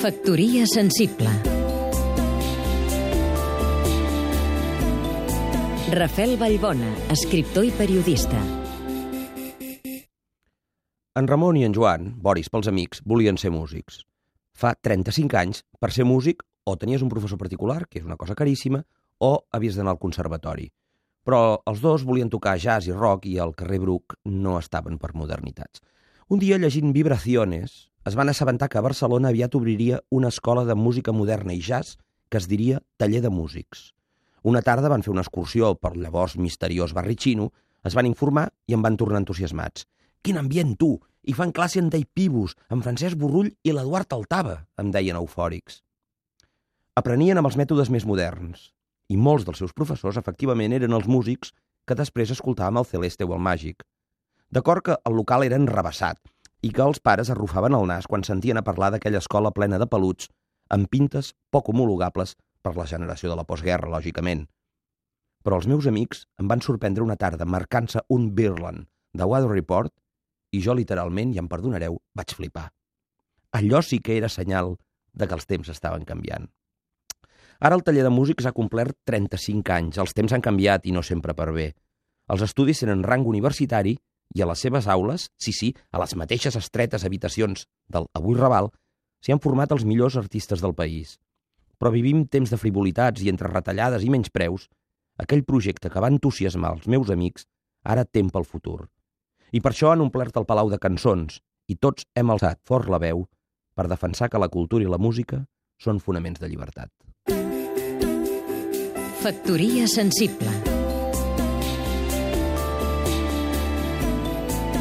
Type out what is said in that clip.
Factoria sensible Rafel Vallbona, escriptor i periodista. En Ramon i en Joan, Boris pels amics, volien ser músics. Fa 35 anys, per ser músic, o tenies un professor particular, que és una cosa caríssima, o havies d'anar al conservatori. Però els dos volien tocar jazz i rock i al carrer Bruc no estaven per modernitats. Un dia, llegint Vibraciones, es van assabentar que a Barcelona aviat obriria una escola de música moderna i jazz que es diria Taller de Músics. Una tarda van fer una excursió per llavors misteriós barri xino, es van informar i en van tornar entusiasmats. Quin ambient, tu! I fan classe en Dei Pibus, en Francesc Borrull i l'Eduard Altava, em deien eufòrics. Aprenien amb els mètodes més moderns, i molts dels seus professors efectivament eren els músics que després escoltàvem el Celeste o el Màgic. D'acord que el local era enrabassat, i que els pares arrufaven el nas quan sentien a parlar d'aquella escola plena de peluts amb pintes poc homologables per la generació de la postguerra, lògicament. Però els meus amics em van sorprendre una tarda marcant-se un Birland de Weather Report i jo literalment, i em perdonareu, vaig flipar. Allò sí que era senyal de que els temps estaven canviant. Ara el taller de músics ha complert 35 anys, els temps han canviat i no sempre per bé. Els estudis tenen rang universitari i a les seves aules, sí, sí, a les mateixes estretes habitacions del avui Raval, s'hi han format els millors artistes del país. Però vivim temps de frivolitats i entre retallades i menys preus, aquell projecte que va entusiasmar els meus amics ara tem pel futur. I per això han omplert el Palau de Cançons i tots hem alçat fort la veu per defensar que la cultura i la música són fonaments de llibertat. Factoria sensible